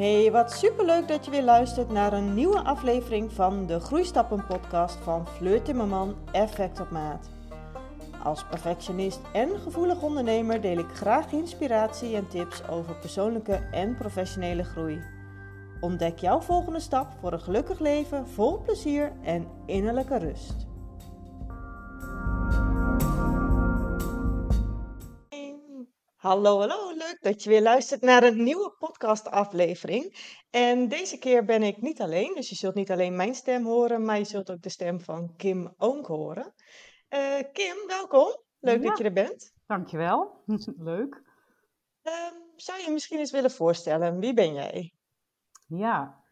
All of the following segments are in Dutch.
Hey, wat superleuk dat je weer luistert naar een nieuwe aflevering van de Groeistappen podcast van Fleur Timmerman Effect op Maat. Als perfectionist en gevoelig ondernemer deel ik graag inspiratie en tips over persoonlijke en professionele groei. Ontdek jouw volgende stap voor een gelukkig leven vol plezier en innerlijke rust. Hallo, hallo. Dat je weer luistert naar een nieuwe podcastaflevering. En deze keer ben ik niet alleen, dus je zult niet alleen mijn stem horen, maar je zult ook de stem van Kim Oonk horen. Uh, Kim, welkom. Leuk dat je er bent. Dankjewel. Leuk. Uh, zou je misschien eens willen voorstellen, wie ben jij? Ja,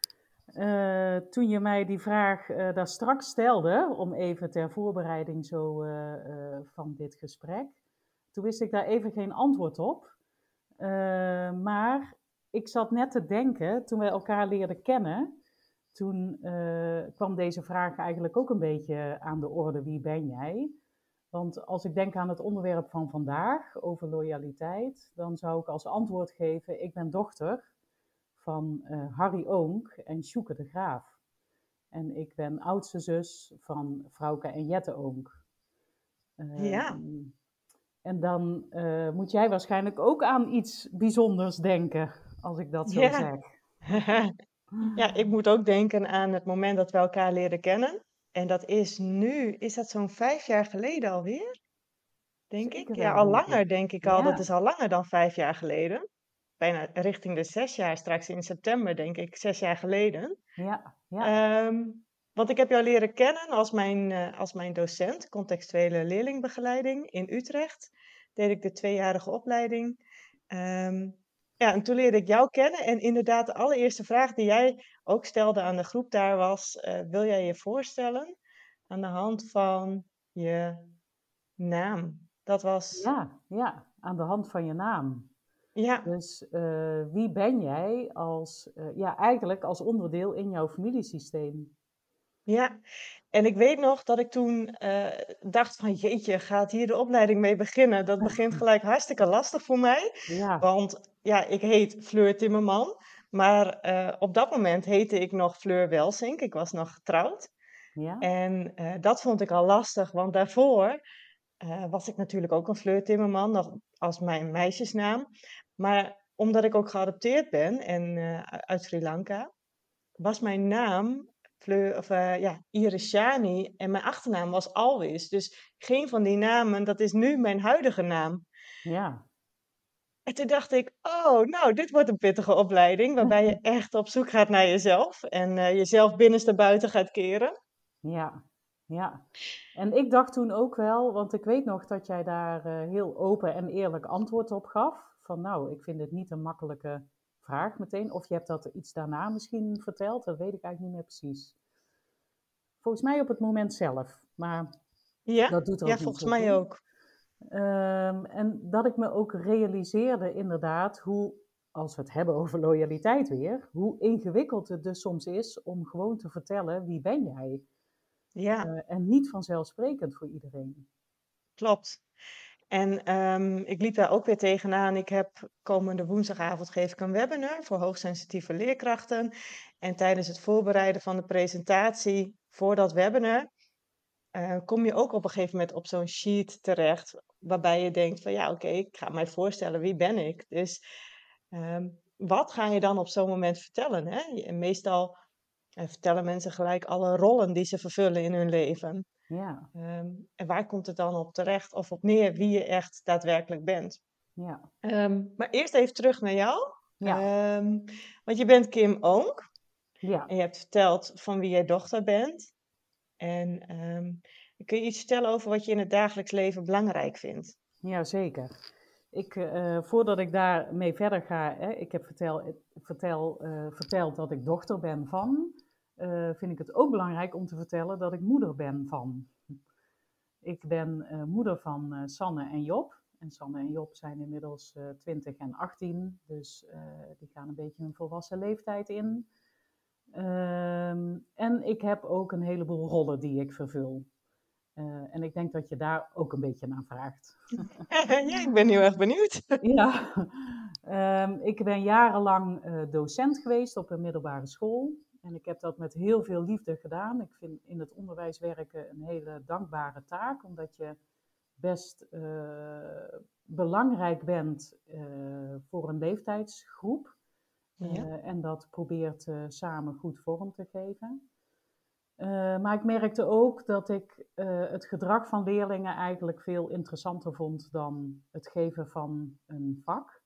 uh, toen je mij die vraag uh, daar straks stelde, om even ter voorbereiding zo van dit gesprek, toen wist ik daar even geen antwoord op. Uh, maar ik zat net te denken, toen wij elkaar leerden kennen, toen uh, kwam deze vraag eigenlijk ook een beetje aan de orde: wie ben jij? Want als ik denk aan het onderwerp van vandaag over loyaliteit, dan zou ik als antwoord geven: ik ben dochter van uh, Harry Oonk en Sjoeke de Graaf. En ik ben oudste zus van Vrouwke en Jette Oonk. ja. En dan uh, moet jij waarschijnlijk ook aan iets bijzonders denken, als ik dat zo ja. zeg. ja, ik moet ook denken aan het moment dat we elkaar leren kennen. En dat is nu, is dat zo'n vijf jaar geleden alweer? Denk Zeker ik. Ja, al langer denk ik al. Ja. Dat is al langer dan vijf jaar geleden. Bijna richting de zes jaar, straks in september denk ik, zes jaar geleden. Ja, ja. Ehm, want ik heb jou leren kennen als mijn, eh, als mijn docent, contextuele leerlingbegeleiding in Utrecht. Deed ik de tweejarige opleiding. Ehm, ja, en toen leerde ik jou kennen. En inderdaad, de allereerste vraag die jij ook stelde aan de groep daar was: eh, wil jij je voorstellen aan de hand van je naam? Dat was. ja, ja, aan de hand van je naam. Ja, Dus eh, wie ben jij als, ja, eigenlijk als onderdeel in jouw familiesysteem? Ja. En ik weet nog dat ik toen eh, dacht van jeetje, gaat hier de opleiding mee beginnen? Dat begint gelijk hartstikke lastig voor mij. Ja, Want ja, ik heet Fleur Timmerman. Maar eh, op dat moment heette ik nog Fleur Welsink. Ik was nog getrouwd. ja, En eh, dat vond ik al lastig, want daarvoor was ik natuurlijk ook een Fleur Timmerman, nog als mijn meisjesnaam. Maar omdat ik ook geadopteerd ben en, uit Sri Lanka, was mijn naam Fleur, of, eh, ja, Iris Shani en mijn achternaam was Alwis. Dus geen van die namen, dat is nu mijn huidige naam. ja, En toen dacht ik, oh, nou, dit wordt een pittige opleiding, waarbij je echt op zoek gaat naar jezelf en eh, jezelf binnenste buiten gaat keren. ja, ja. En ik dacht toen ook wel, want ik weet nog dat jij daar eh, heel open en eerlijk antwoord op gaf. Van nou, ik vind het niet een makkelijke vraag meteen. Of je hebt dat iets daarna misschien verteld, dat weet ik eigenlijk niet meer precies. Volgens mij op het moment zelf, maar Ja, dat doet er ja, volgens mij ook. Ehm, en dat ik me ook realiseerde inderdaad hoe, als we het hebben over loyaliteit weer, hoe ingewikkeld het dus soms is om gewoon te vertellen wie ben jij. Ja, Eh, en niet vanzelfsprekend voor iedereen. klopt. En ehm, ik liep daar ook weer tegenaan. Ik heb komende woensdagavond geef ik een webinar voor hoogsensitieve leerkrachten. En tijdens het voorbereiden van de presentatie voor dat webinar eh, kom je ook op een gegeven moment op zo'n sheet terecht. Waarbij je denkt van ja, oké, ik ga mij voorstellen, wie ben ik? Dus ehm, wat ga je dan op zo'n moment vertellen? Hè? Meestal eh, vertellen mensen gelijk alle rollen die ze vervullen in hun leven. Ja, Ehm, en waar komt het dan op terecht of op neer wie je echt daadwerkelijk bent? ja, Ehm, maar eerst even terug naar jou. ja, Ehm, want je bent Kim Oonk ja. en je hebt verteld van wie jij dochter bent. En kun je iets vertellen over wat je in het dagelijks leven belangrijk vindt? Ja, zeker. Ik, eh, voordat ik daarmee verder ga, hè, ik heb vertel, vertel, eh, verteld dat ik dochter ben van, eh, vind ik het ook belangrijk om te vertellen dat ik moeder ben van. Ik ben eh, moeder van eh, Sanne en Job. En Sanne en Job zijn inmiddels eh 20 en 18, dus die gaan een beetje hun volwassen leeftijd in. Ehm, en ik heb ook een heleboel rollen die ik vervul. En ik denk dat je daar ook een beetje naar vraagt. ja, ik ben heel erg benieuwd. Ja, Ehm, ik ben jarenlang docent geweest op een middelbare school. En ik heb dat met heel veel liefde gedaan. Ik vind in het onderwijs werken een hele dankbare taak, omdat je best uh, belangrijk bent uh, voor een leeftijdsgroep. Ja. en dat probeert samen goed vorm te geven. maar ik merkte ook dat ik het gedrag van leerlingen eigenlijk veel interessanter vond dan het geven van een vak.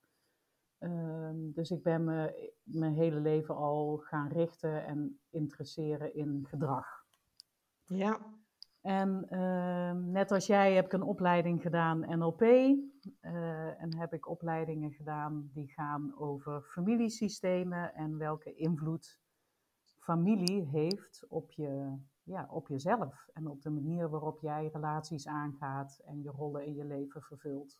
Um, dus ik ben me mijn hele leven al gaan richten en interesseren in gedrag. Ja. En uh, net als jij heb ik een opleiding gedaan NLP. Uh, en heb ik opleidingen gedaan die gaan over familiesystemen en welke invloed familie heeft op, je, ja, op jezelf. En op de manier waarop jij relaties aangaat en je rollen in je leven vervult.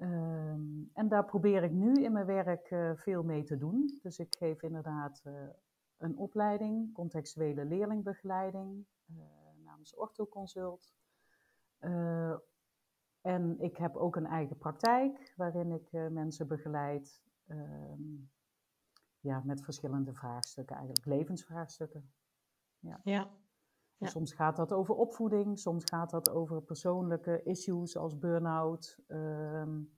Um, en daar probeer ik nu in mijn werk uh, veel mee te doen. Dus ik geef inderdaad uh, een opleiding, contextuele leerlingbegeleiding, uh, namens Orthoconsult. en ik heb ook een eigen praktijk waarin ik mensen begeleid um, ja, met verschillende vraagstukken, eigenlijk levensvraagstukken. Ja. ja. Ja. Soms gaat dat over opvoeding, soms gaat dat over persoonlijke issues als burn-out um,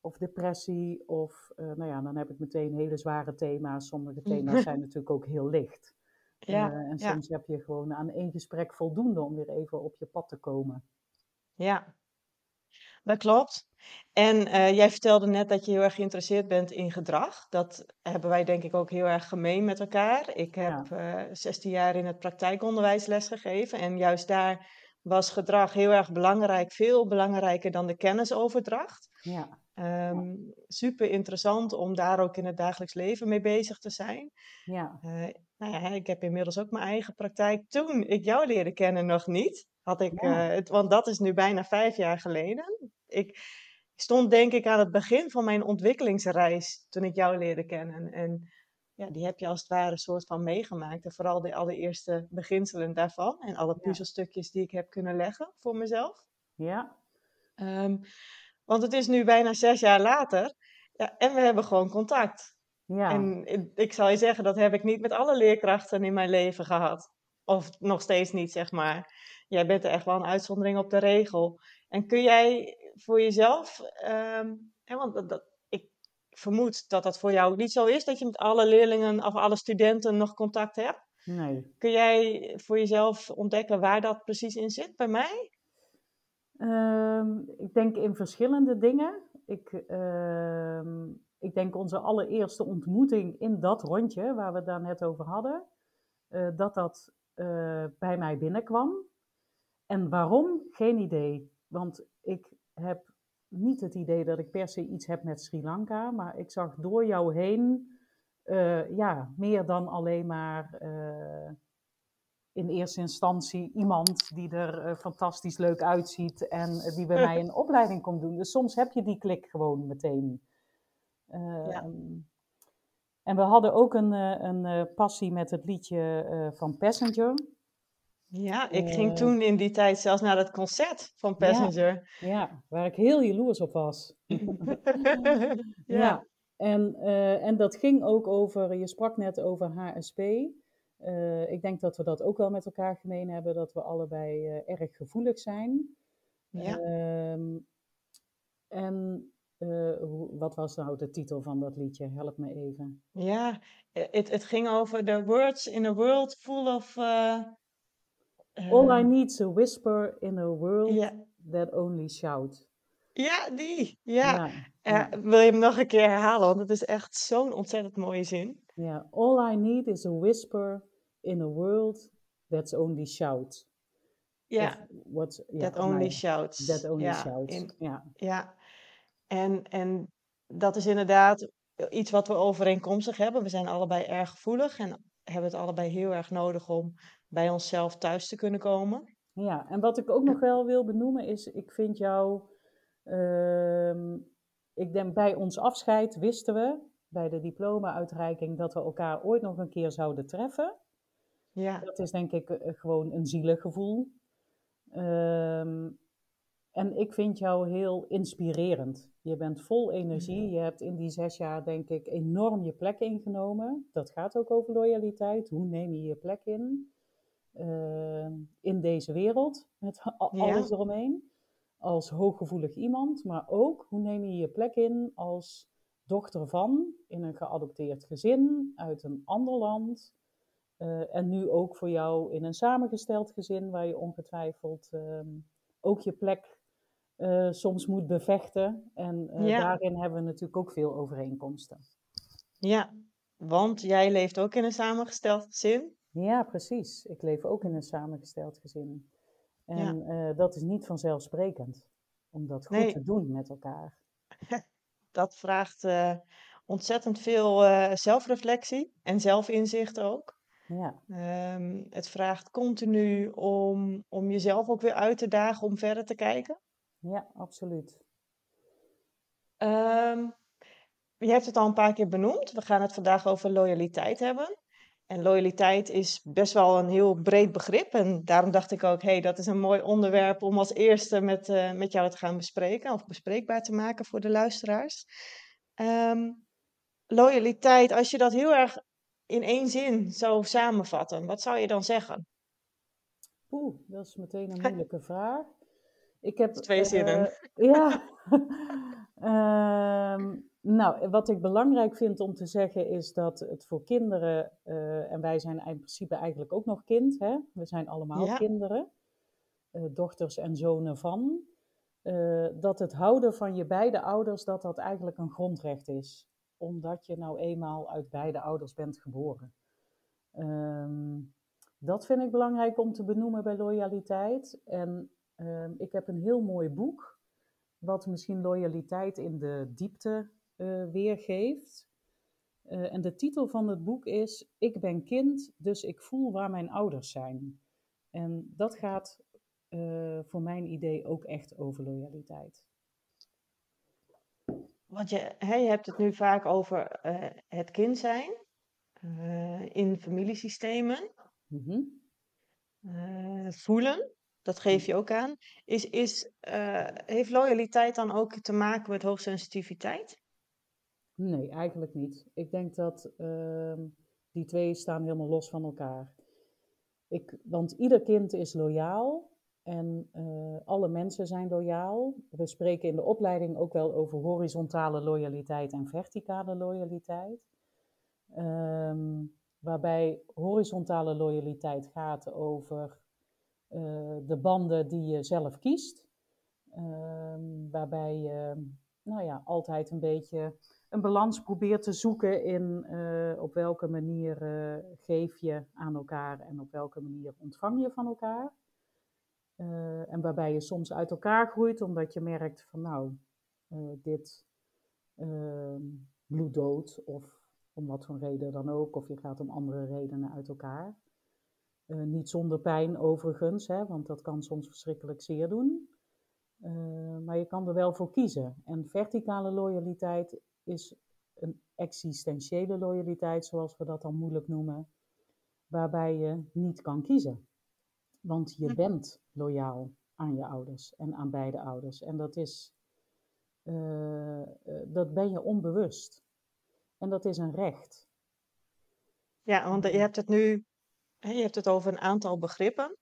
of depressie. Of, uh, nou ja, dan heb ik meteen hele zware thema's. Sommige thema's zijn natuurlijk ook heel licht. Ja, uh, en soms ja. heb je gewoon aan één gesprek voldoende om weer even op je pad te komen. Ja, dat klopt. En uh, jij vertelde net dat je heel erg geïnteresseerd bent in gedrag. Dat hebben wij denk ik ook heel erg gemeen met elkaar. Ik heb ja. uh, 16 jaar in het praktijkonderwijs lesgegeven. En juist daar was gedrag heel erg belangrijk. Veel belangrijker dan de kennisoverdracht. Ja. Um, super interessant om daar ook in het dagelijks leven mee bezig te zijn. Ja. Uh, nou ja, ik heb inmiddels ook mijn eigen praktijk. Toen ik jou leerde kennen nog niet. Had ik, ja. het, want dat is nu bijna vijf jaar geleden. Ik, stond denk ik aan het begin van mijn ontwikkelingsreis toen ik jou leerde kennen. En ja, die heb je als het ware een soort van meegemaakt. En vooral de allereerste beginselen daarvan. En alle puzzelstukjes die ik heb kunnen leggen voor mezelf. Ja. Um, want het is nu bijna zes jaar later. Ja, en we hebben gewoon contact. Ja. En ik zal je zeggen, dat heb ik niet met alle leerkrachten in mijn leven gehad. Of nog steeds niet, zeg maar. Jij bent er echt wel een uitzondering op de regel. En kun jij voor jezelf, um, hè, want dat, dat, ik vermoed dat dat voor jou niet zo is, dat je met alle leerlingen of alle studenten nog contact hebt. Nee. Kun jij voor jezelf ontdekken waar dat precies in zit bij mij? Um, ik denk in verschillende dingen. Ik, uh, ik denk onze allereerste ontmoeting in dat rondje waar we het daar net over hadden, uh, dat dat uh, bij mij binnenkwam. En waarom? Geen idee. Want ik heb niet het idee dat ik per se iets heb met Sri Lanka, maar ik zag door jou heen uh, ja, meer dan alleen maar uh, in eerste instantie iemand die er uh, fantastisch leuk uitziet en die bij mij een opleiding komt doen. Dus soms heb je die klik gewoon meteen. Ja. En we hadden ook een, een passie met het liedje van Passenger. Ja, ik ging toen in die tijd zelfs naar dat concert van Passenger. Ja, ja waar ik heel jaloers op was. ja. ja. En, uh, en dat ging ook over, je sprak net over HSP. Uh, ik denk dat we dat ook wel met elkaar gemeen hebben, dat we allebei uh, erg gevoelig zijn. Ja. Ehm, en wat was nou de titel van dat liedje? Help me even. Ja, het, het ging over the words in a world full of All I ehm, need is a whisper in a world yeah. that only shout. Ja, die. Ja. Ja. Wil je hem nog een keer herhalen? Want het is echt zo'n ontzettend mooie zin. Ja. All I need is a whisper in a world that's only shout. Ja. What, that only my, shouts. That only shouts. In, ja. Ja. En, en dat is inderdaad iets wat we overeenkomstig hebben. We zijn allebei erg gevoelig en hebben het allebei heel erg nodig om bij onszelf thuis te kunnen komen. Ja, en wat ik ook nog wel wil benoemen is, ik vind jou, uh, ik denk bij ons afscheid wisten we, bij de diploma-uitreiking, dat we elkaar ooit nog een keer zouden treffen. Ja. Dat is denk ik uh, gewoon een zielig gevoel. Um, En ik vind jou heel inspirerend. Je bent vol energie. Je hebt in die zes jaar, denk ik, enorm je plek ingenomen. Dat gaat ook over loyaliteit. Hoe neem je je plek in? Uh, in deze wereld, met alles eromheen. Als hooggevoelig iemand, maar ook hoe neem je je plek in als dochter van, in een geadopteerd gezin, uit een ander land. Uh, en nu ook voor jou in een samengesteld gezin, waar je ongetwijfeld uh, ook je plek uh, soms moet bevechten. En ja. daarin hebben we natuurlijk ook veel overeenkomsten. Ja, want jij leeft ook in een samengesteld gezin. Ja, precies. Ik leef ook in een samengesteld gezin. En ja. dat is niet vanzelfsprekend om dat goed nee. te doen met elkaar. dat vraagt ontzettend veel zelfreflectie en zelfinzicht ook. Ja. Um, het vraagt continu om, om jezelf ook weer uit te dagen om verder te kijken. Ja, absoluut. Um, je hebt het al een paar keer benoemd. We gaan het vandaag over loyaliteit hebben. En loyaliteit is best wel een heel breed begrip. En daarom dacht ik ook, hé, hey, dat is een mooi onderwerp om als eerste met, uh, met jou te gaan bespreken. Of bespreekbaar te maken voor de luisteraars. Um, loyaliteit, als je dat heel erg in één zin zou samenvatten, wat zou je dan zeggen? Oeh, dat is meteen een moeilijke vraag. Ik heb, Twee zinnen. Uh, ja. um, Nou, wat ik belangrijk vind om te zeggen is dat het voor kinderen, uh, en wij zijn in principe eigenlijk ook nog kind, hè? we zijn allemaal ja. kinderen, uh, dochters en zonen van, uh, dat het houden van je beide ouders, dat dat eigenlijk een grondrecht is. Omdat je nou eenmaal uit beide ouders bent geboren. Um, dat vind ik belangrijk om te benoemen bij loyaliteit. En um, ik heb een heel mooi boek, wat misschien loyaliteit in de diepte uh, weergeeft. Uh, en de titel van het boek is Ik ben kind, dus ik voel waar mijn ouders zijn. En dat gaat uh, voor mijn idee ook echt over loyaliteit. Want je, hè, je hebt het nu vaak over het kind zijn in familiesystemen. Mm -hmm. voelen, dat geef je ook aan. Is, is, heeft loyaliteit dan ook te maken met hoogsensitiviteit? Nee, eigenlijk niet. Ik denk dat uh, die twee staan helemaal los van elkaar. Ik, want ieder kind is loyaal en uh, alle mensen zijn loyaal. We spreken in de opleiding ook wel over horizontale loyaliteit en verticale loyaliteit. Um, waarbij horizontale loyaliteit gaat over de banden die je zelf kiest. Um, waarbij je nou ja, altijd een beetje een balans probeert te zoeken in uh, op welke manier uh, geef je aan elkaar en op welke manier ontvang je van elkaar. Uh, en waarbij je soms uit elkaar groeit omdat je merkt van nou, dit ehm, bloeddood of om wat voor reden dan ook, of je gaat om andere redenen uit elkaar. Niet zonder pijn overigens, hè, want dat kan soms verschrikkelijk zeer doen. maar je kan er wel voor kiezen. En verticale loyaliteit is een existentiële loyaliteit, zoals we dat dan moeilijk noemen, waarbij je niet kan kiezen. Want je hm. bent loyaal aan je ouders en aan beide ouders. En dat is, uh, dat ben je onbewust. En dat is een recht. Ja, want je hebt het nu, je hebt het over een aantal begrippen.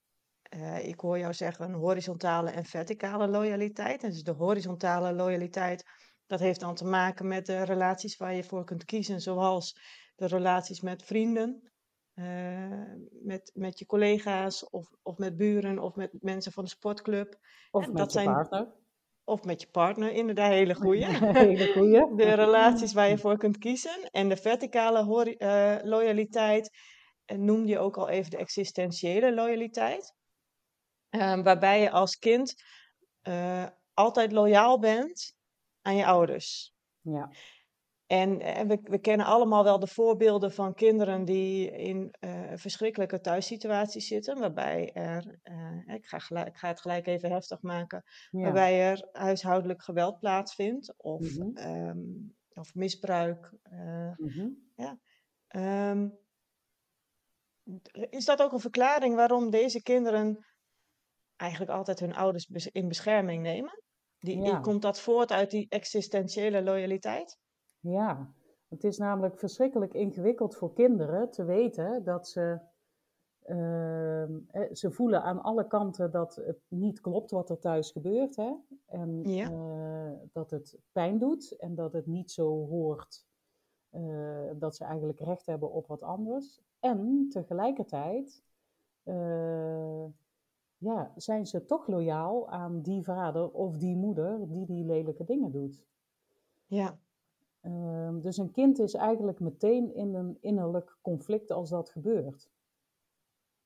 Uh, ik hoor jou zeggen een horizontale en verticale loyaliteit. En dus de horizontale loyaliteit dat heeft dan te maken met de relaties waar je voor kunt kiezen, zoals de relaties met vrienden, uh, met, met je collega's of, of met buren of met mensen van de sportclub. Of en met dat je zijn, partner. Of met je partner, inderdaad, hele goede. hele goede. de relaties waar je voor kunt kiezen. En de verticale uh, loyaliteit noemde je ook al even de existentiële loyaliteit. Uh, waarbij je als kind altijd loyaal bent aan je ouders. Ja. En, en we, we, kennen allemaal wel de voorbeelden van kinderen die in uh, verschrikkelijke thuissituaties zitten, waarbij er, uh, ik, ga gelijk, ik ga het gelijk even heftig maken, ja. waarbij er huishoudelijk geweld plaatsvindt of, mm -hmm. um, of misbruik. Uh, mm -hmm. ja. Um, is dat ook een verklaring waarom deze kinderen eigenlijk altijd hun ouders in bescherming nemen? Die, Ja. komt dat voort uit die existentiële loyaliteit? Ja, het is namelijk verschrikkelijk ingewikkeld voor kinderen te weten dat ze, ehm, eh, ze voelen aan alle kanten dat het niet klopt wat er thuis gebeurt. Hè? En Ja. eh, dat het pijn doet en dat het niet zo hoort. Eh, dat ze eigenlijk recht hebben op wat anders. En tegelijkertijd eh, ja, zijn ze toch loyaal aan die vader of die moeder die die lelijke dingen doet. Ja, Ehm, dus een kind is eigenlijk meteen in een innerlijk conflict als dat gebeurt.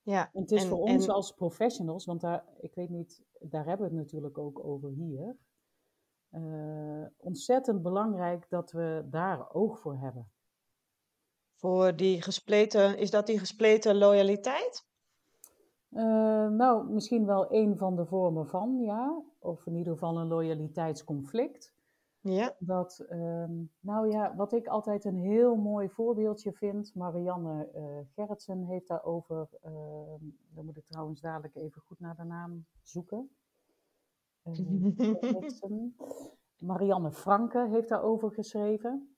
ja. En het is En- voor ons en- als professionals, want daar, ik weet niet, daar hebben we het natuurlijk ook over hier, eh, ontzettend belangrijk dat we daar oog voor hebben. Voor die gespleten, is dat die gespleten loyaliteit? Eh, nou, misschien wel een van de vormen van, ja, of in ieder geval een loyaliteitsconflict. Ja. Dat, ehm, nou ja, wat ik altijd een heel mooi voorbeeldje vind, Marianne eh Gerritsen heeft daarover, ehm, dan moet ik trouwens dadelijk even goed naar de naam zoeken. Eh, Gerritsen. Marianne Franke heeft daarover geschreven.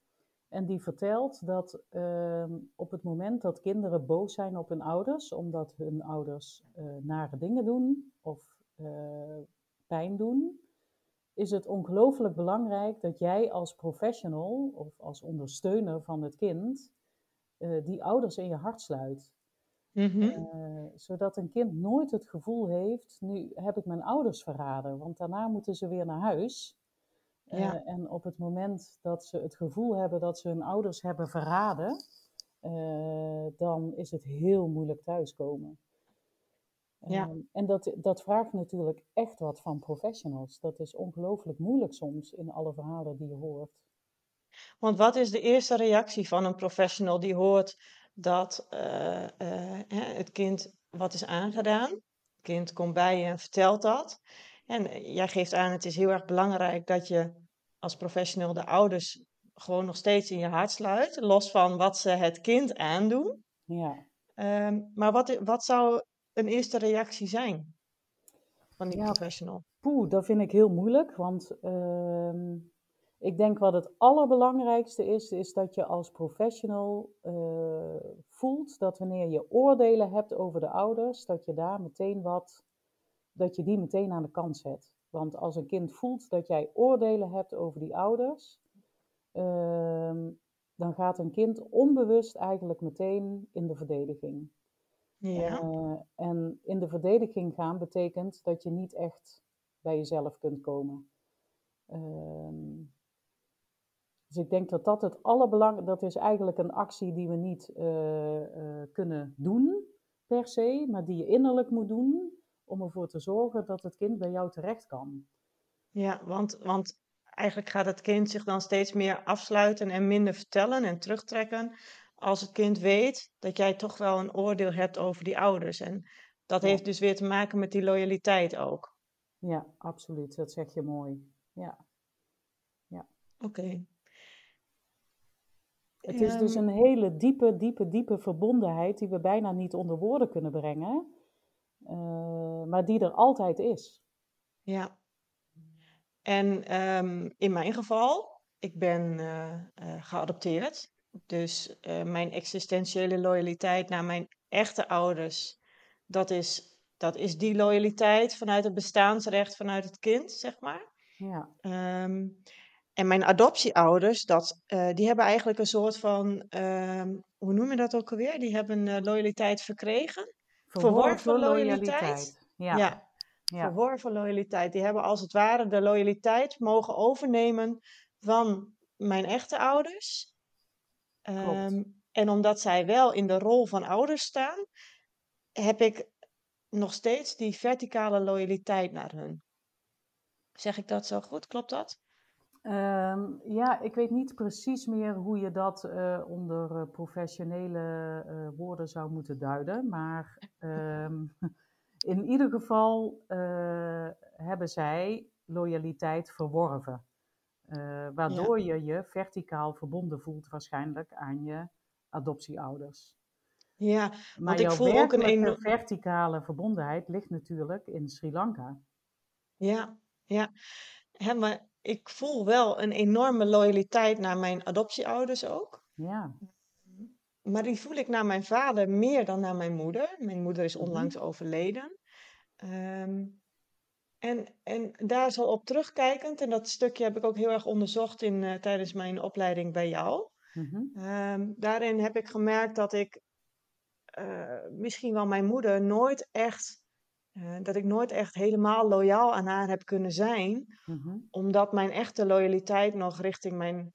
En die vertelt dat ehm, op het moment dat kinderen boos zijn op hun ouders, omdat hun ouders eh, nare dingen doen of eh, pijn doen, is het ongelooflijk belangrijk dat jij als professional of als ondersteuner van het kind eh, die ouders in je hart sluit. Mhm. Eh, zodat een kind nooit het gevoel heeft, nu heb ik mijn ouders verraden, want daarna moeten ze weer naar huis. Eh, Ja. En op het moment dat ze het gevoel hebben dat ze hun ouders hebben verraden, eh, dan is het heel moeilijk thuiskomen. Ja. Ehm, en dat, dat vraagt natuurlijk echt wat van professionals. Dat is ongelooflijk moeilijk soms in alle verhalen die je hoort. Want wat is de eerste reactie van een professional die hoort dat eh, eh, het kind wat is aangedaan? Het kind komt bij je en vertelt dat. En eh, jij geeft aan, het is heel erg belangrijk dat je als professional de ouders gewoon nog steeds in je hart sluit, los van wat ze het kind aandoen. Ja. Ehm, maar wat, wat zou een eerste reactie zijn van die Ja. professional? Poeh, dat vind ik heel moeilijk, want ehm, ik denk wat het allerbelangrijkste is, is dat je als professional eh, voelt dat wanneer je oordelen hebt over de ouders, dat je daar meteen wat, dat je die meteen aan de kant zet. Want als een kind voelt dat jij oordelen hebt over die ouders, ehm, dan gaat een kind onbewust eigenlijk meteen in de verdediging. Ja, Eh, en in de verdediging gaan betekent dat je niet echt bij jezelf kunt komen. Ehm, dus ik denk dat dat het allerbelangrijkste, dat is eigenlijk een actie die we niet eh, eh, kunnen doen per se, maar die je innerlijk moet doen om ervoor te zorgen dat het kind bij jou terecht kan. ja want, want eigenlijk gaat het kind zich dan steeds meer afsluiten en minder vertellen en terugtrekken. Als het kind weet dat jij toch wel een oordeel hebt over die ouders. En dat Ja. heeft dus weer te maken met die loyaliteit ook. Ja, absoluut, dat zeg je mooi. Ja. Oké. Het is dus een hele diepe, diepe, diepe verbondenheid die we bijna niet onder woorden kunnen brengen, eh, maar die er altijd is. Ja. En ehm, in mijn geval, ik ben eh, geadopteerd. Dus mijn existentiële loyaliteit naar mijn echte ouders, dat is, dat is die loyaliteit vanuit het bestaansrecht vanuit het kind, zeg maar. Ja, Ehm, en mijn adoptieouders, dat, eh, die hebben eigenlijk een soort van, ehm, hoe noem je dat ook alweer? Die hebben eh, loyaliteit verkregen. Verworven loyaliteit. Ja, ja, ja, verworven loyaliteit. Die hebben als het ware de loyaliteit mogen overnemen van mijn echte ouders. Ehm, en omdat zij wel in de rol van ouders staan, heb ik nog steeds die verticale loyaliteit naar hun. Zeg ik dat zo goed? Klopt dat? Ehm, ja, ik weet niet precies meer hoe je dat eh, onder eh, professionele eh, woorden zou moeten duiden. Maar ehm, in ieder geval hebben zij loyaliteit verworven. Waardoor je je verticaal verbonden voelt waarschijnlijk aan je adoptieouders. Ja, Maar want ik voel ook een werkelijke enorm... verticale verbondenheid ligt natuurlijk in Sri Lanka. Ja, ja. Hè, maar ik voel wel een enorme loyaliteit naar mijn adoptieouders ook. Ja. Maar die voel ik naar mijn vader meer dan naar mijn moeder. Mijn moeder is Mhm. onlangs overleden. Ehm, en, en daar zo op terugkijkend, en dat stukje heb ik ook heel erg onderzocht in, eh, tijdens mijn opleiding bij jou. Mhm. Ehm, daarin heb ik gemerkt dat ik eh, misschien wel mijn moeder nooit echt, eh, dat ik nooit echt helemaal loyaal aan haar heb kunnen zijn, Mhm. omdat mijn echte loyaliteit nog richting mijn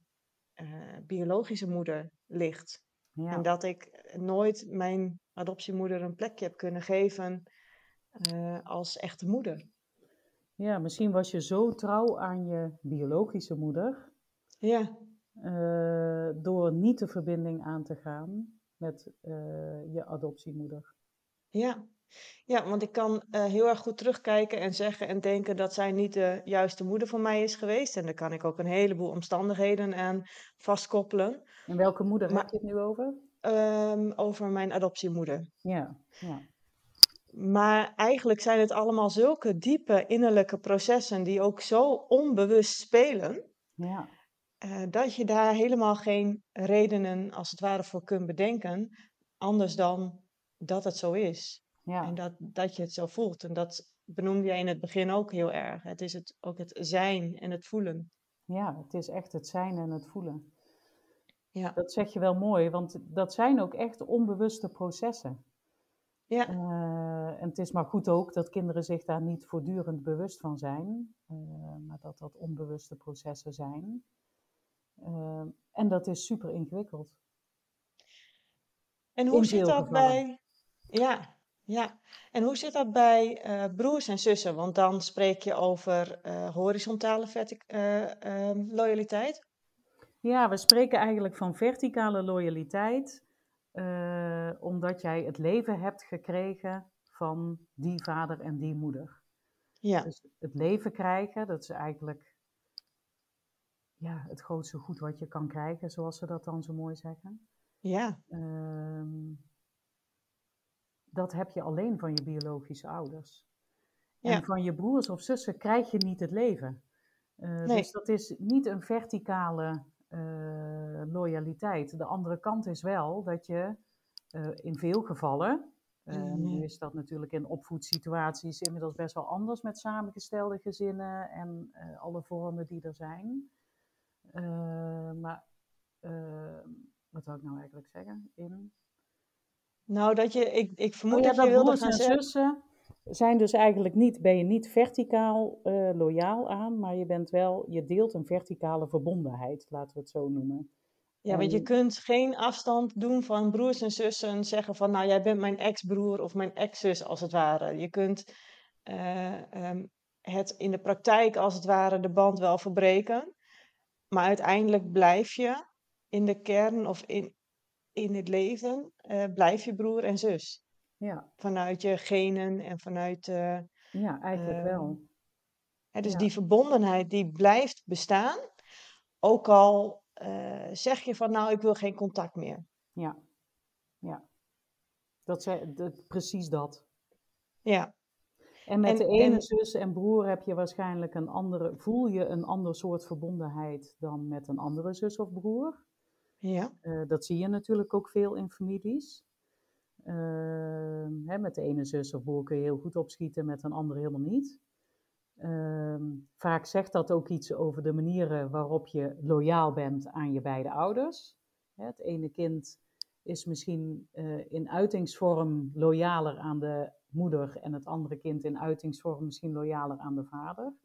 eh, biologische moeder ligt. En Ja. dat ik nooit mijn adoptiemoeder een plekje heb kunnen geven eh, als echte moeder. ja, misschien was je zo trouw aan je biologische moeder Ja, eh, door niet de verbinding aan te gaan met eh, je adoptiemoeder. ja. Ja, want ik kan eh, heel erg goed terugkijken en zeggen en denken dat zij niet de juiste moeder voor mij is geweest. En daar kan ik ook een heleboel omstandigheden aan vastkoppelen. En welke moeder Maar- heb je het nu over? Ehm, over mijn adoptiemoeder. Ja, ja. Maar eigenlijk zijn het allemaal zulke diepe innerlijke processen die ook zo onbewust spelen. ja. eh, dat je daar helemaal geen redenen als het ware voor kunt bedenken, anders dan dat het zo is. Ja. En dat, dat je het zo voelt. En dat benoemde jij in het begin ook heel erg. Het is het, ook het zijn en het voelen. Ja, het is echt het zijn en het voelen. Ja, Dat zeg je wel mooi, want dat zijn ook echt onbewuste processen. ja, Eh, en het is maar goed ook dat kinderen zich daar niet voortdurend bewust van zijn, eh, maar dat dat onbewuste processen zijn. Eh, en dat is super ingewikkeld. En hoe In zit dat gevallen. bij... Ja, ja. En hoe zit dat bij eh, broers en zussen? Want dan spreek je over eh, horizontale ehm, loyaliteit. Ja, we spreken eigenlijk van verticale loyaliteit, omdat jij het leven hebt gekregen van die vader en die moeder. Ja, Dus het leven krijgen, dat is eigenlijk ja, het grootste goed wat je kan krijgen, zoals ze dat dan zo mooi zeggen. ja, Ehm, dat heb je alleen van je biologische ouders. Ja. En van je broers of zussen krijg je niet het leven. Eh, Nee. Dus dat is niet een verticale eh, loyaliteit. De andere kant is wel dat je eh, in veel gevallen, Mhm. nu is dat natuurlijk in opvoedsituaties inmiddels best wel anders met samengestelde gezinnen en alle vormen die er zijn. Maar wat wil ik nou eigenlijk zeggen? In Nou, dat je, ik, ik vermoed Oh ja, dat je wilde broers en zeggen. zussen zijn dus eigenlijk niet, ben je niet verticaal eh, loyaal aan, maar je bent wel, je deelt een verticale verbondenheid, laten we het zo noemen. Ja, want je En- kunt geen afstand doen van broers en zussen. Zeggen van, nou, jij bent mijn ex-broer of mijn ex-zus, als het ware. Je kunt eh, ehm, het in de praktijk, als het ware, de band wel verbreken. Maar uiteindelijk blijf je in de kern of in, in het leven, eh, blijf je broer en zus. Ja, Vanuit je genen en vanuit... eh, ja eigenlijk Ehm, wel. Hè, dus Ja. die verbondenheid die blijft bestaan, ook al eh, zeg je van nou, ik wil geen contact meer. Ja, ja. Dat zei, dat, precies dat. Ja, En met En- de ene en- zus en broer heb je waarschijnlijk een andere, voel je een ander soort verbondenheid dan met een andere zus of broer. Ja, Eh, dat zie je natuurlijk ook veel in families. Ehm, hè, met de ene zus of broer kun je heel goed opschieten, met een andere helemaal niet. Ehm, vaak zegt dat ook iets over de manieren waarop je loyaal bent aan je beide ouders. Hè, het ene kind is misschien eh, in uitingsvorm loyaler aan de moeder en het andere kind in uitingsvorm misschien loyaler aan de vader.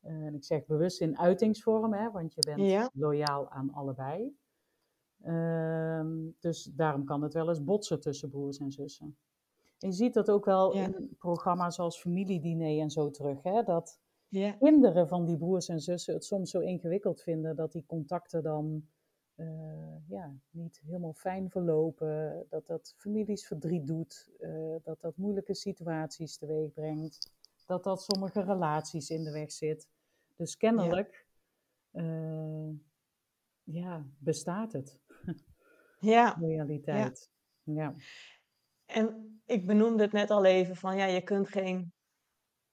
Eh, en ik zeg bewust in uitingsvorm, hè, want je bent Ja. loyaal aan allebei. Ehm, dus daarom kan het wel eens botsen tussen broers en zussen. En je ziet dat ook wel Ja. in programma's als familiediner en zo terug. Hè? Dat ja, kinderen van die broers en zussen het soms zo ingewikkeld vinden dat die contacten dan eh, ja, niet helemaal fijn verlopen. Dat dat families verdriet doet. eh, dat dat moeilijke situaties teweeg brengt. Dat dat sommige relaties in de weg zit. Dus kennelijk eh, ja, bestaat het, ja, loyaliteit. Ja. En ik benoemde het net al even van ja, je kunt geen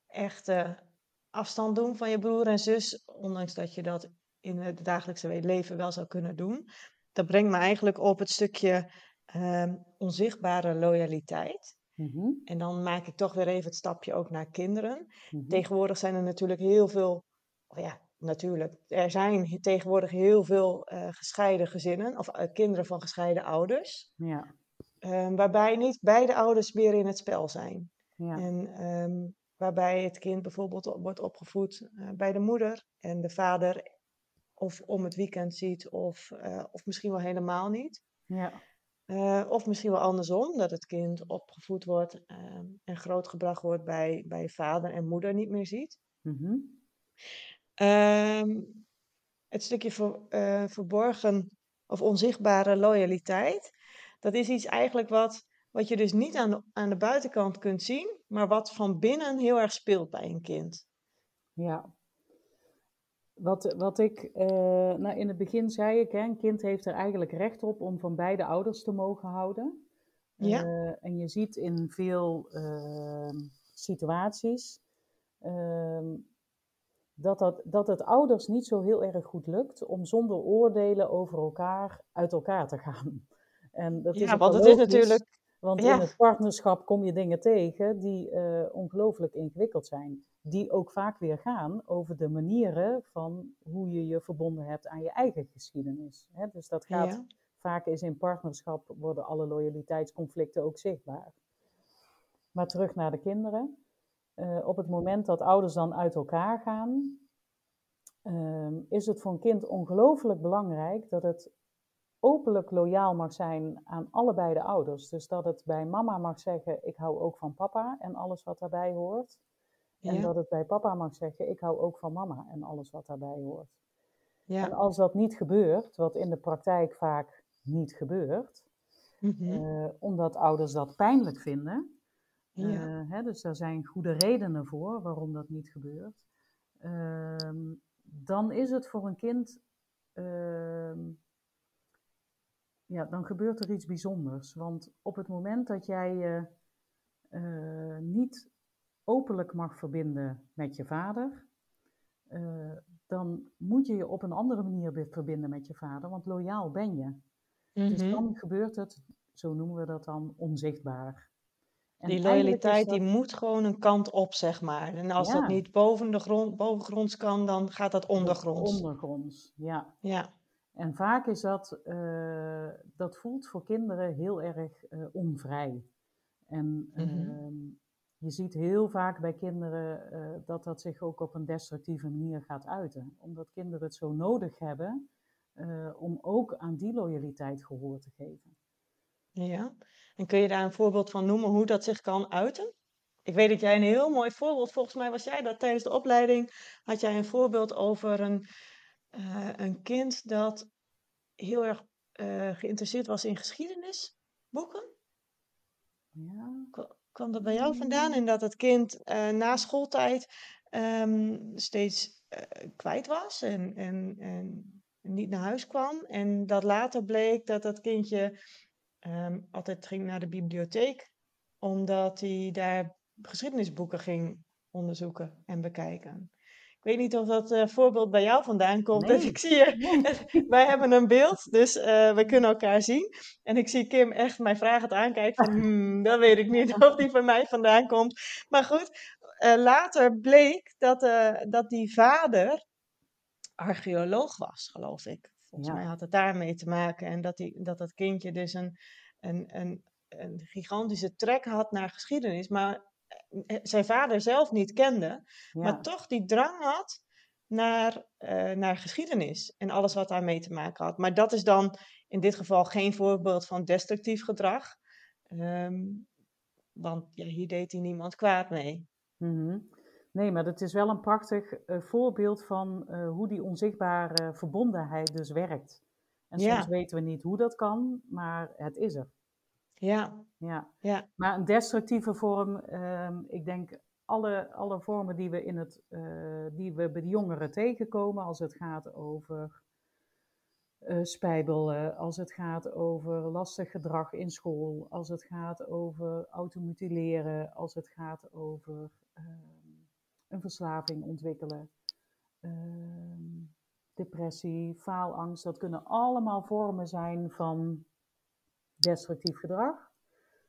echte afstand doen van je broer en zus, ondanks dat je dat in het dagelijkse leven wel zou kunnen doen. Dat brengt me eigenlijk op het stukje ehm, onzichtbare loyaliteit. Mhm. En dan maak ik toch weer even het stapje ook naar kinderen. Mhm. Tegenwoordig zijn er natuurlijk heel veel, oh ja, natuurlijk, er zijn tegenwoordig heel veel eh, gescheiden gezinnen of eh, kinderen van gescheiden ouders, Ja. ehm, waarbij niet beide ouders meer in het spel zijn. Ja. En ehm, waarbij het kind bijvoorbeeld op- wordt opgevoed eh, bij de moeder en de vader of om het weekend ziet of, of misschien wel helemaal niet. Ja. Of misschien wel andersom, dat het kind opgevoed wordt ehm, en grootgebracht wordt bij, bij vader en moeder niet meer ziet. Mhm. Ehm, het stukje ver- eh, verborgen of onzichtbare loyaliteit, dat is iets eigenlijk wat, wat je dus niet aan de, aan de buitenkant kunt zien, maar wat van binnen heel erg speelt bij een kind. Ja. Wat, wat ik, eh, nou in het begin zei ik, hè, een kind heeft er eigenlijk recht op om van beide ouders te mogen houden. Ja. Eh, en je ziet in veel ehm, situaties ehm, dat, dat, dat het ouders niet zo heel erg goed lukt om zonder oordelen over elkaar uit elkaar te gaan. En dat is Ja, ook want het is natuurlijk. Want ja. in het partnerschap kom je dingen tegen die eh, ongelooflijk ingewikkeld zijn. Die ook vaak weer gaan over de manieren van hoe je je verbonden hebt aan je eigen geschiedenis. Hè? Dus dat gaat Ja. vaak is in partnerschap worden alle loyaliteitsconflicten ook zichtbaar. Maar terug naar de kinderen. Eh, op het moment dat ouders dan uit elkaar gaan, ehm, is het voor een kind ongelooflijk belangrijk dat het openlijk loyaal mag zijn aan allebei de ouders. Dus dat het bij mama mag zeggen, ik hou ook van papa en alles wat daarbij hoort. En dat het bij papa mag zeggen, ik hou ook van mama en alles wat daarbij hoort. En Ja. als dat niet gebeurt, wat in de praktijk vaak niet gebeurt, Mhm. eh, omdat ouders dat pijnlijk vinden, Ja. eh, hè, dus daar zijn goede redenen voor waarom dat niet gebeurt, ehm, dan is het voor een kind, ehm, ja, dan gebeurt er iets bijzonders. Want op het moment dat jij je eh, niet openlijk mag verbinden met je vader, eh, dan moet je je op een andere manier verbinden met je vader, want loyaal ben je. Dus Mhm. dan gebeurt het, zo noemen we dat dan, onzichtbaar. En Die loyaliteit die moet gewoon een kant op, zeg maar. En als dat niet boven de grond, bovengronds kan, dan gaat dat ondergronds. Ondergronds, ja. Ja. En vaak is dat, eh, dat voelt voor kinderen heel erg eh, onvrij. En Mhm. ehm, je ziet heel vaak bij kinderen eh, dat dat zich ook op een destructieve manier gaat uiten. Omdat kinderen het zo nodig hebben om ook aan die loyaliteit gehoor te geven. Ja. En kun je daar een voorbeeld van noemen hoe dat zich kan uiten? Ik weet dat jij een heel mooi voorbeeld, volgens mij was jij dat tijdens de opleiding, had jij een voorbeeld over een, eh, een kind dat heel erg eh, geïnteresseerd was in geschiedenisboeken. Ja, Kwa- Kwam dat bij jou vandaan? En dat het kind eh, na schooltijd ehm, steeds kwijt was en, en, en niet naar huis kwam. En dat later bleek dat dat kindje ehm, altijd ging naar de bibliotheek, omdat hij daar geschiedenisboeken ging onderzoeken en bekijken. Ik weet niet of dat eh, voorbeeld bij jou vandaan komt. Dus Nee. ik zie je, wij hebben een beeld, dus eh, we kunnen elkaar zien. En ik zie Kim echt mij vragend aankijken van, hmm, dat weet ik niet of die van mij vandaan komt. Maar goed, eh, later bleek dat, dat die vader archeoloog was, geloof ik. Volgens Ja. mij had het daarmee te maken. En dat, die, dat dat kindje dus een, een, een, een gigantische trek had naar geschiedenis, maar eh, zijn vader zelf niet kende, Ja. maar toch die drang had naar, eh, naar geschiedenis en alles wat daarmee te maken had. Maar dat is dan in dit geval geen voorbeeld van destructief gedrag, ehm, want ja, hier deed hij niemand kwaad mee. Mhm. Nee, maar het is wel een prachtig eh, voorbeeld van eh, hoe die onzichtbare verbondenheid dus werkt. En soms Ja. weten we niet hoe dat kan, maar het is er. Ja, Ja. ja, Maar een destructieve vorm, ehm, ik denk alle, alle vormen die we, in het, eh, die we bij de jongeren tegenkomen als het gaat over uh, spijbelen, als het gaat over lastig gedrag in school, als het gaat over automutileren, als het gaat over ehm, een verslaving ontwikkelen, ehm, depressie, faalangst. Dat kunnen allemaal vormen zijn van destructief gedrag.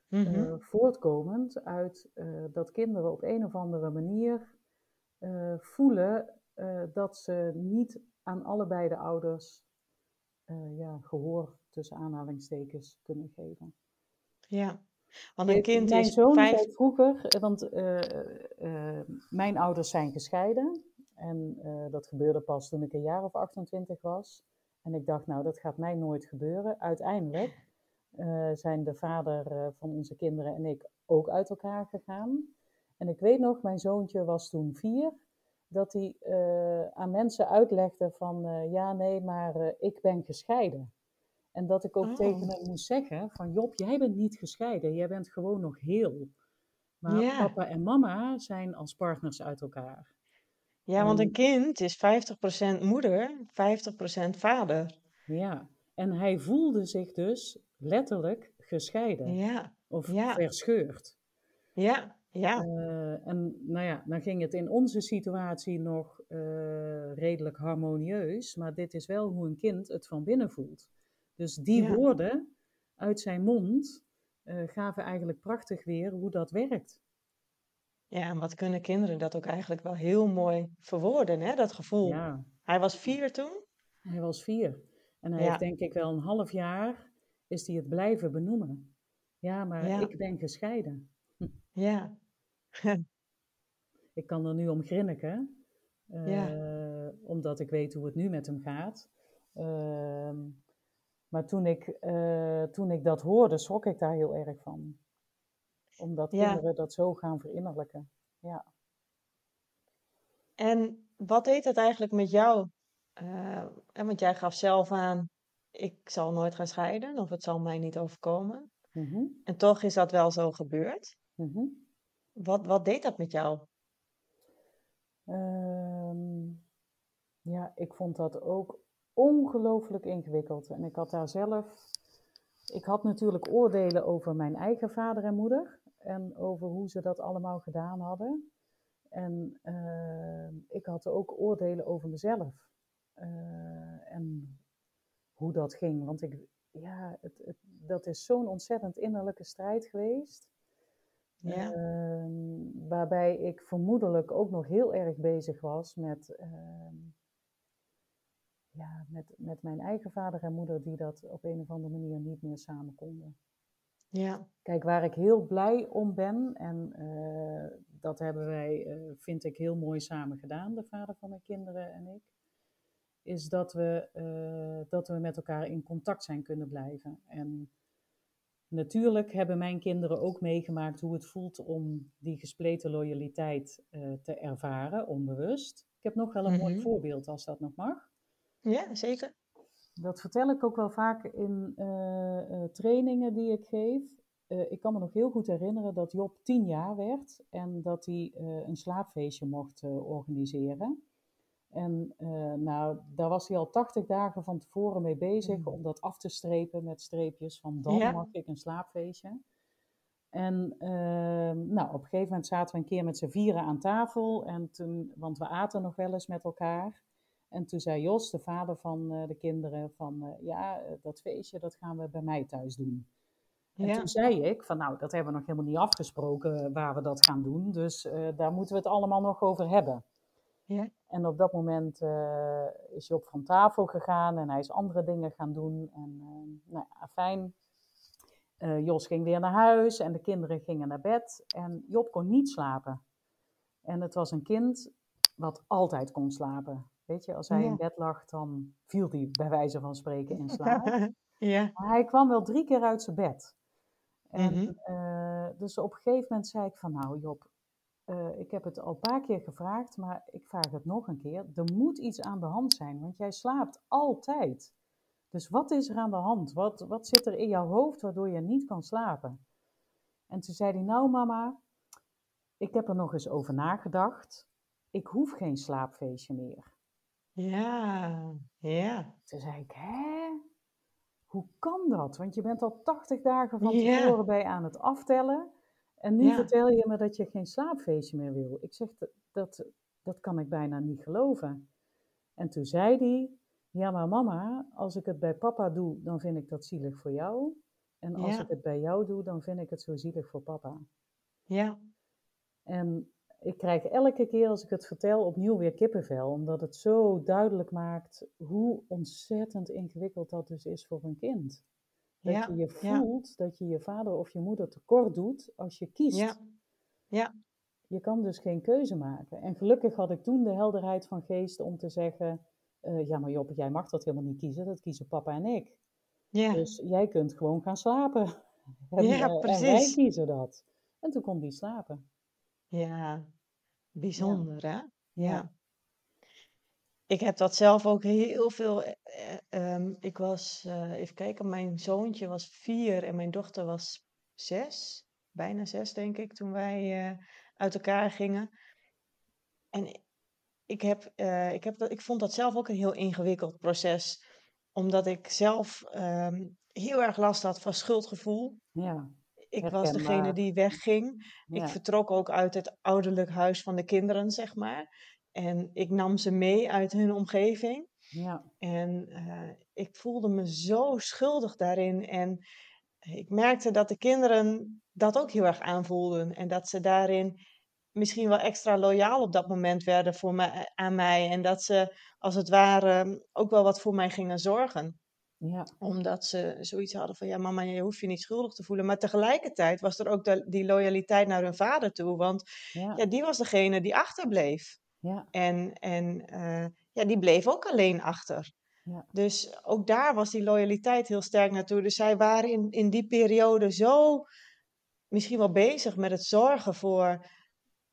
Mm voortkomend uit uh, dat kinderen op een of andere manier uh, voelen dat ze niet aan allebei de ouders ja, gehoor tussen aanhalingstekens kunnen geven. Ja, want een kind mijn is zoon vijf... zei vroeger, want mijn ouders zijn gescheiden. En dat gebeurde pas toen ik een jaar of 28 was. En ik dacht, nou, dat gaat mij nooit gebeuren. Uiteindelijk zijn de vader van onze kinderen en ik ook uit elkaar gegaan. En ik weet nog, mijn zoontje was toen vier, dat hij aan mensen uitlegde van ja, nee, maar ik ben gescheiden. En dat ik ook Oh. tegen hem moest zeggen van Job, jij bent niet gescheiden, jij bent gewoon nog heel. Maar Ja. papa en mama zijn als partners uit elkaar. Ja, want een En- kind is 50% moeder, 50% vader. Ja, en hij voelde zich dus letterlijk gescheiden Ja, of ja. verscheurd. ja, ja. Eh, en nou ja, dan ging het in onze situatie nog eh, redelijk harmonieus, maar dit is wel hoe een kind het van binnen voelt. Dus die Ja. woorden uit zijn mond eh, gaven eigenlijk prachtig weer hoe dat werkt. Ja, en wat kunnen kinderen dat ook eigenlijk wel heel mooi verwoorden, hè, dat gevoel. Ja, Hij was vier toen? hij was vier. En hij Ja. heeft denk ik wel een half jaar, is hij het blijven benoemen. Ja, maar Ja. ik ben gescheiden. Ja. Ik kan er nu om grinniken, Ja. omdat ik weet hoe het nu met hem gaat. Ehm, maar toen ik, eh, toen ik dat hoorde, schrok ik daar heel erg van. Omdat Ja. kinderen dat zo gaan verinnerlijken. Ja. En wat deed dat eigenlijk met jou? Eh, want jij gaf zelf aan, ik zal nooit gaan scheiden of het zal mij niet overkomen. Mhm, En toch is dat wel zo gebeurd. mhm. Wat, wat deed dat met jou? Ehm, ja, ik vond dat ook ongelooflijk ingewikkeld. En ik had daar zelf. Ik had natuurlijk oordelen over mijn eigen vader en moeder. En over hoe ze dat allemaal gedaan hadden. En ehm, ik had ook oordelen over mezelf. Eh, en hoe dat ging. Want ik, ja, het, het, dat is zo'n ontzettend innerlijke strijd geweest. Ja, Ehm, waarbij ik vermoedelijk ook nog heel erg bezig was met, ehm, ja, met, met mijn eigen vader en moeder, die dat op een of andere manier niet meer samen konden. ja, Kijk, waar ik heel blij om ben, en eh, dat hebben wij, eh, vind ik, heel mooi samen gedaan, de vader van mijn kinderen en ik, is dat we, eh, dat we met elkaar in contact zijn kunnen blijven. En natuurlijk hebben mijn kinderen ook meegemaakt hoe het voelt om die gespleten loyaliteit te ervaren, onbewust. Ik heb nog wel een mooi Mhm. voorbeeld, als dat nog mag. Ja, zeker. Dat vertel ik ook wel vaak in eh, eh, trainingen die ik geef. Eh, ik kan me nog heel goed herinneren dat Job tien jaar werd en dat hij een slaapfeestje mocht organiseren. En nou, daar was hij al 80 dagen van tevoren mee bezig Mm. om dat af te strepen met streepjes van dan Ja. mag ik een slaapfeestje. En ehm, nou, op een gegeven moment zaten we een keer met z'n vieren aan tafel, en toen, want we aten nog wel eens met elkaar. En toen zei Jos, de vader van eh, de kinderen, van eh, ja, eh, dat feestje dat gaan we bij mij thuis doen. En Ja, toen zei ik van nou, dat hebben we nog helemaal niet afgesproken waar we dat gaan doen, dus daar moeten we het allemaal nog over hebben. ja, En op dat moment is Job van tafel gegaan en hij is andere dingen gaan doen. En nou ja, fijn. Jos ging weer naar huis en de kinderen gingen naar bed. En Job kon niet slapen. En het was een kind wat altijd kon slapen. Weet je, als hij Ja. in bed lag, dan viel hij bij wijze van spreken in slaap. ja, Maar hij kwam wel drie keer uit zijn bed. En Mhm. eh, dus op een gegeven moment zei ik van nou Job, eh, ik heb het al een paar keer gevraagd, maar ik vraag het nog een keer. Er moet iets aan de hand zijn, want jij slaapt altijd. Dus wat is er aan de hand? Wat, wat zit er in jouw hoofd waardoor je niet kan slapen? En toen zei hij, nou mama, ik heb er nog eens over nagedacht. Ik hoef geen slaapfeestje meer. Ja, ja, Toen zei ik, hè? hoe kan dat? Want je bent al 80 dagen van tevoren bij aan het aftellen. En nu Ja. vertel je me dat je geen slaapfeestje meer wil. Ik zeg, dat, dat, dat kan ik bijna niet geloven. En toen zei hij, ja maar mama, als ik het bij papa doe, dan vind ik dat zielig voor jou. En als Ja. ik het bij jou doe, dan vind ik het zo zielig voor papa. Ja. En ik krijg elke keer als ik het vertel opnieuw weer kippenvel, omdat het zo duidelijk maakt hoe ontzettend ingewikkeld dat dus is voor een kind. Dat Ja. je je Ja. voelt dat je je vader of je moeder tekort doet als je kiest. Ja. Ja. Je kan dus geen keuze maken. En gelukkig had ik toen de helderheid van geest om te zeggen, eh, ja maar Job, jij mag dat helemaal niet kiezen, dat kiezen papa en ik. Ja. Dus jij kunt gewoon gaan slapen. En, Ja, eh, en wij precies. kiezen dat. En toen kon die slapen. Ja. Bijzonder, hè? Ja. Ja. Ik heb dat zelf ook heel veel. eh, eh, ehm, ik was, eh, even kijken, mijn zoontje was vier en mijn dochter was zes, bijna zes, denk ik, toen wij eh, uit elkaar gingen. En i- ik, heb, eh, ik, heb dat, ik vond dat zelf ook een heel ingewikkeld proces, omdat ik zelf ehm, heel erg last had van schuldgevoel. Ja, Ik was degene die wegging. Ik vertrok ook uit het ouderlijk huis van de kinderen, zeg maar. En ik nam ze mee uit hun omgeving. ja, En eh, ik voelde me zo schuldig daarin. En ik merkte dat de kinderen dat ook heel erg aanvoelden. En dat ze daarin misschien wel extra loyaal op dat moment werden voor mij, aan mij. En dat ze als het ware ook wel wat voor mij gingen zorgen ja, omdat ze zoiets hadden van, ja mama, je hoeft je niet schuldig te voelen. Maar tegelijkertijd was er ook de- die loyaliteit naar hun vader toe. Want ja, ja, die was degene die achterbleef. ja, En, en eh, ja, die bleef ook alleen achter. ja, Dus ook daar was die loyaliteit heel sterk naartoe. Dus zij waren in, in die periode zo misschien wel bezig met het zorgen voor,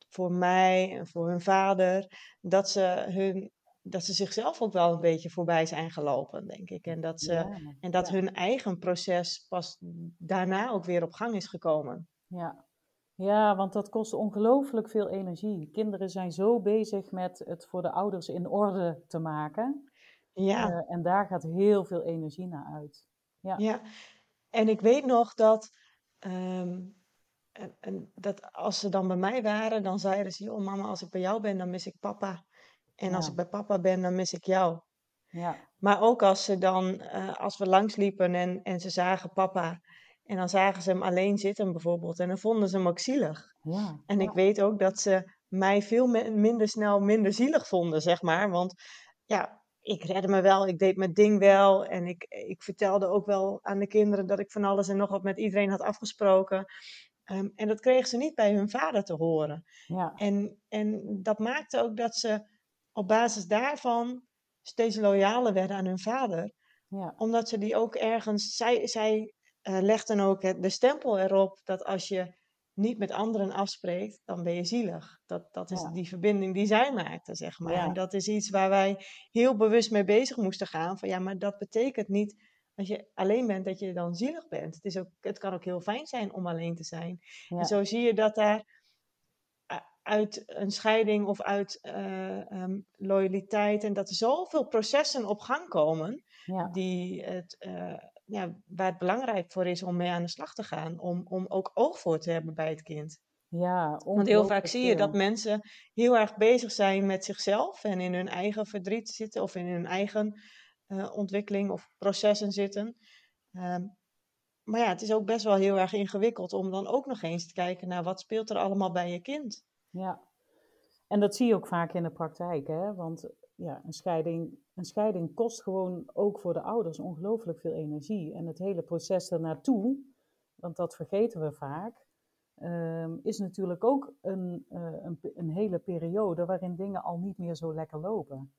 voor mij en voor hun vader. Dat ze, hun, dat ze zichzelf ook wel een beetje voorbij zijn gelopen, denk ik. En dat, ze, ja, en dat ja, hun eigen proces pas daarna ook weer op gang is gekomen. ja. Ja, want dat kost ongelooflijk veel energie. Kinderen zijn zo bezig met het voor de ouders in orde te maken. Ja, eh, en daar gaat heel veel energie naar uit. Ja, ja. En ik weet nog dat, ehm, en, en dat als ze dan bij mij waren, dan zeiden ze: Joh, mama, als ik bij jou ben, dan mis ik papa. En als ik bij papa ben, dan mis ik jou. ja, Maar ook als ze dan, eh, als we langsliepen en, en ze zagen papa, en dan zagen ze hem alleen zitten bijvoorbeeld, en dan vonden ze hem ook zielig. ja, En ik weet ook dat ze mij veel mi- minder snel minder zielig vonden, zeg maar. Want ja, ik redde me wel, ik deed mijn ding wel. En ik, ik vertelde ook wel aan de kinderen dat ik van alles en nog wat met iedereen had afgesproken. Ehm, en dat kregen ze niet bij hun vader te horen. ja, En, en dat maakte ook dat ze op basis daarvan steeds loyaler werden aan hun vader. ja, Omdat ze die ook ergens, zij, zij eh, legden ook het, de stempel erop dat als je niet met anderen afspreekt, dan ben je zielig. Dat, dat is ja, die verbinding die zij maakten, zeg maar. En ja, dat is iets waar wij heel bewust mee bezig moesten gaan. Van ja, maar dat betekent niet als je alleen bent dat je dan zielig bent. Het, is ook, het kan ook heel fijn zijn om alleen te zijn. En zo zie je dat daar uit een scheiding of uit eh, ehm, loyaliteit en dat er zoveel processen op gang komen ja, die het, eh, ja, waar het belangrijk voor is om mee aan de slag te gaan. Om, om ook oog voor te hebben bij het kind. ja, Want heel vaak zie je dat mensen heel erg bezig zijn met zichzelf en in hun eigen verdriet zitten of in hun eigen eh, ontwikkeling of processen zitten. Ehm, maar ja, het is ook best wel heel erg ingewikkeld om dan ook nog eens te kijken naar wat speelt er allemaal bij je kind. Ja, en dat zie je ook vaak in de praktijk, hè? Want ja, een scheiding, een scheiding kost gewoon ook voor de ouders ongelooflijk veel energie. En het hele proces ernaartoe, want dat vergeten we vaak, ehm, is natuurlijk ook een, eh, een, een hele periode waarin dingen al niet meer zo lekker lopen.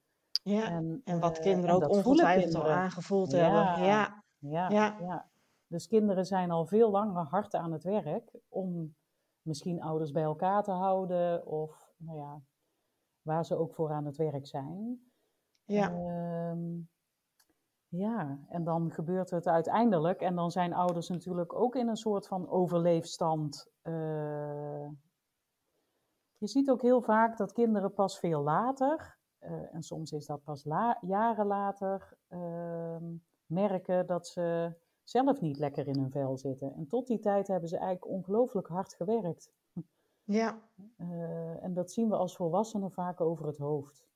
Ja, En, en wat eh, kinderen en ook ongetwijfeld al aangevoeld hebben. Ja, ja, ja, ja. Dus kinderen zijn al veel langer hard aan het werk om misschien ouders bij elkaar te houden of nou ja, waar ze ook voor aan het werk zijn. ja, Ehm, ja, en dan gebeurt het uiteindelijk en dan zijn ouders natuurlijk ook in een soort van overleefstand. eh. je ziet ook heel vaak dat kinderen pas veel later, eh, en soms is dat pas la- jaren later, ehm, merken dat ze zelf niet lekker in hun vel zitten. En tot die tijd hebben ze eigenlijk ongelooflijk hard gewerkt. Ja. Uh, en dat zien we als volwassenen vaak over het hoofd.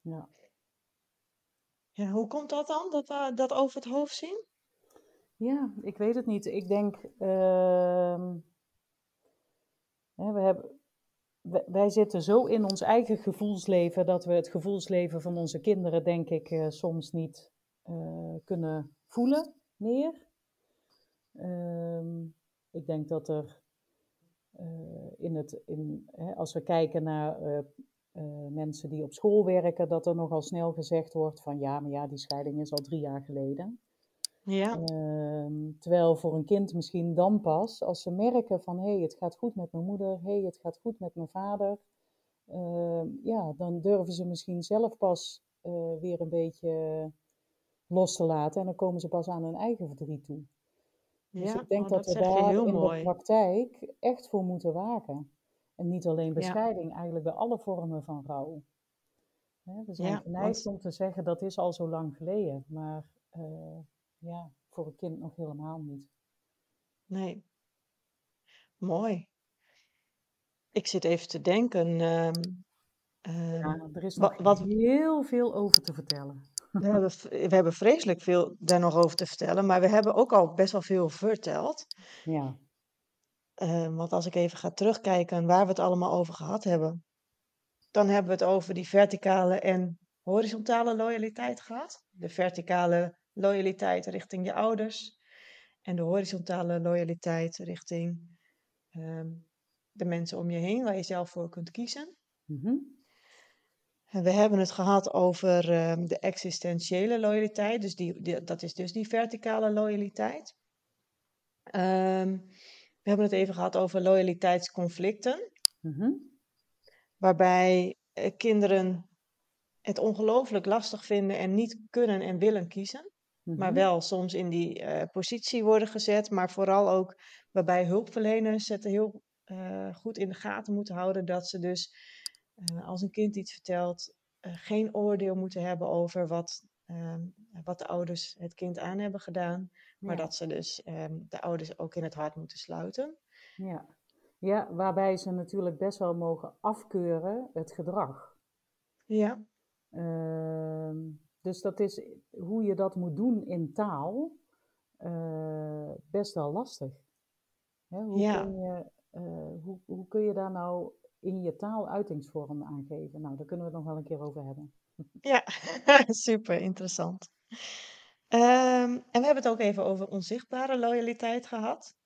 Ja. ja hoe komt dat dan, dat, uh, dat over het hoofd zien? Ja, ik weet het niet. Ik denk, uh, hè, we hebben, wij zitten zo in ons eigen gevoelsleven dat we het gevoelsleven van onze kinderen, denk ik, uh, soms niet kunnen voelen meer. Uh, ik denk dat er uh, in het, in, hè, als we kijken naar mensen die op school werken, dat er nogal snel gezegd wordt van ja, maar ja, die scheiding is al drie jaar geleden. Ja. Ehm, terwijl voor een kind misschien dan pas, als ze merken van hé, hey, het gaat goed met mijn moeder, hé, hey, het gaat goed met mijn vader, ehm, ja, dan durven ze misschien zelf pas uh, weer een beetje los te laten en dan komen ze pas aan hun eigen verdriet toe. Dus ja, ik denk oh, dat, dat we daar in mooi. de praktijk echt voor moeten waken. En niet alleen bij Ja. scheiding, eigenlijk bij alle vormen van rouw. Hè, we zijn Ja, geneigd want- om te zeggen dat is al zo lang geleden, maar eh, ja, voor een kind nog helemaal niet. Nee. Mooi. Ik zit even te denken. ehm, ehm, er is nog wat, heel veel over te vertellen. We, hebben, we hebben vreselijk veel daar nog over te vertellen, maar we hebben ook al best wel veel verteld. Ja, Ehm, want als ik even ga terugkijken waar we het allemaal over gehad hebben, dan hebben we het over die verticale en horizontale loyaliteit gehad. De verticale loyaliteit richting je ouders en de horizontale loyaliteit richting ehm, de mensen om je heen waar je zelf voor kunt kiezen. En we hebben het gehad over ehm, de existentiële loyaliteit, dus die, die- dat is dus die verticale loyaliteit. Ehm, we hebben het even gehad over loyaliteitsconflicten, Mhm. waarbij eh, kinderen het ongelooflijk lastig vinden en niet kunnen en willen kiezen, maar Mhm. wel soms in die eh, positie worden gezet, maar vooral ook waarbij hulpverleners het heel eh, goed in de gaten moeten houden dat ze dus eh, als een kind iets vertelt, eh, geen oordeel moeten hebben over wat, ehm, wat de ouders het kind aan hebben gedaan, maar Ja. dat ze dus ehm, de ouders ook in het hart moeten sluiten. Ja. ja, waarbij ze natuurlijk best wel mogen afkeuren het gedrag. Ja, Ehm, dus dat is hoe je dat moet doen in taal eh, best wel lastig. Hè, hoe, Ja. kun je, hoe, hoe kun je daar nou in je taal uitingsvorm aangeven? Nou, daar kunnen we het nog wel een keer over hebben. ja, super interessant. Ehm, en we hebben het ook even over onzichtbare loyaliteit gehad.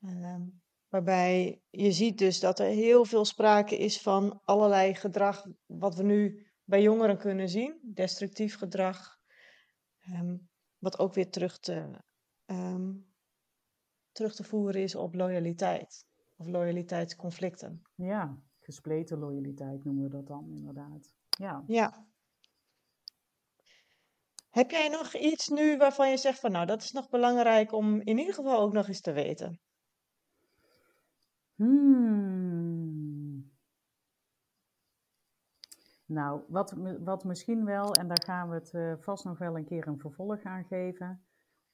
Ehm, waarbij je ziet dus dat er heel veel sprake is van allerlei gedrag wat we nu bij jongeren kunnen zien. Destructief gedrag. ehm, wat ook weer terug te, terug te voeren is op loyaliteit. Of loyaliteitsconflicten. Ja, gespleten loyaliteit noemen we dat dan inderdaad. Ja. Ja. Heb jij nog iets nu waarvan je zegt van nou dat is nog belangrijk om in ieder geval ook nog eens te weten? Hmm. Nou, wat, wat misschien wel, en daar gaan we het eh, vast nog wel een keer een vervolg aan geven.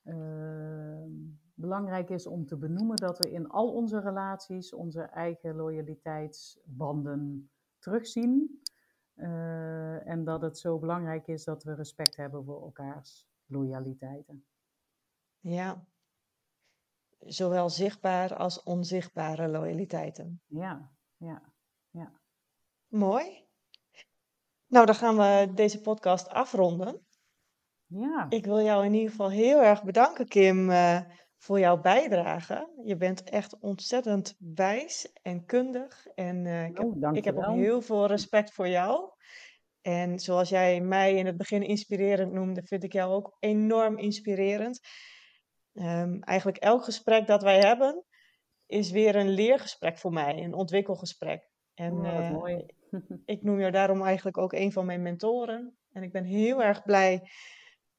ehm, belangrijk is om te benoemen dat we in al onze relaties onze eigen loyaliteitsbanden terugzien. Eh, en dat het zo belangrijk is dat we respect hebben voor elkaars loyaliteiten. Ja. Zowel zichtbaar als onzichtbare loyaliteiten. Ja, ja, ja. Mooi. Nou, dan gaan we deze podcast afronden. Ja, Ik wil jou in ieder geval heel erg bedanken, Kim, eh, voor jouw bijdrage. Je bent echt ontzettend wijs en kundig. En eh, ik, heb, nou, ik heb ook heel veel respect voor jou. En zoals jij mij in het begin inspirerend noemde, vind ik jou ook enorm inspirerend. Ehm, eigenlijk elk gesprek dat wij hebben, is weer een leergesprek voor mij, een ontwikkelgesprek. En Oh, wat eh, mooi. ik noem jou daarom eigenlijk ook een van mijn mentoren. En ik ben heel erg blij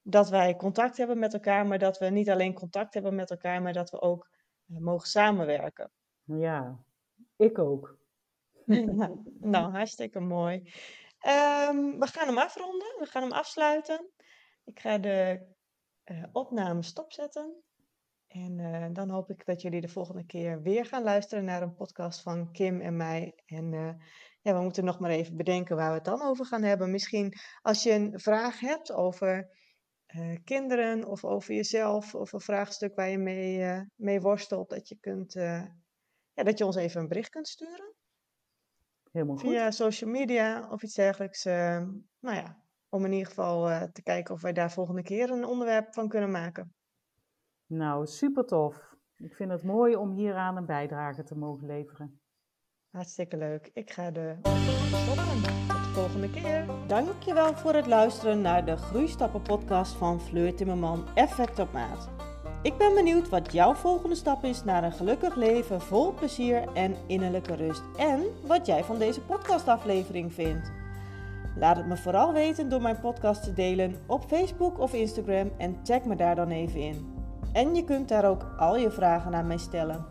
dat wij contact hebben met elkaar, maar dat we niet alleen contact hebben met elkaar, maar dat we ook eh, mogen samenwerken. Ja, ik ook. nou, nou, hartstikke mooi. Ehm, we gaan hem afronden, we gaan hem afsluiten. Ik ga de uh, opname stopzetten. En uh, dan hoop ik dat jullie de volgende keer weer gaan luisteren naar een podcast van Kim en mij. En uh, ja, we moeten nog maar even bedenken waar we het dan over gaan hebben. Misschien als je een vraag hebt over uh, kinderen of over jezelf of een vraagstuk waar je mee, mee worstelt, dat je, kunt, ja, dat je ons even een bericht kunt sturen. Helemaal goed. Via social media of iets dergelijks. nou ja, om in ieder geval te kijken of wij daar volgende keer een onderwerp van kunnen maken. Nou, super tof. Ik vind het mooi om hieraan een bijdrage te mogen leveren. Hartstikke leuk. Ik ga de stoppen. Volgende keer. Dankjewel voor het luisteren naar de Groeistappen podcast van Fleur Timmerman Effect op Maat. Ik ben benieuwd wat jouw volgende stap is naar een gelukkig leven vol plezier en innerlijke rust. En wat jij van deze podcastaflevering vindt. Laat het me vooral weten door mijn podcast te delen op Facebook of Instagram en tag me daar dan even in. En je kunt daar ook al je vragen aan mij stellen.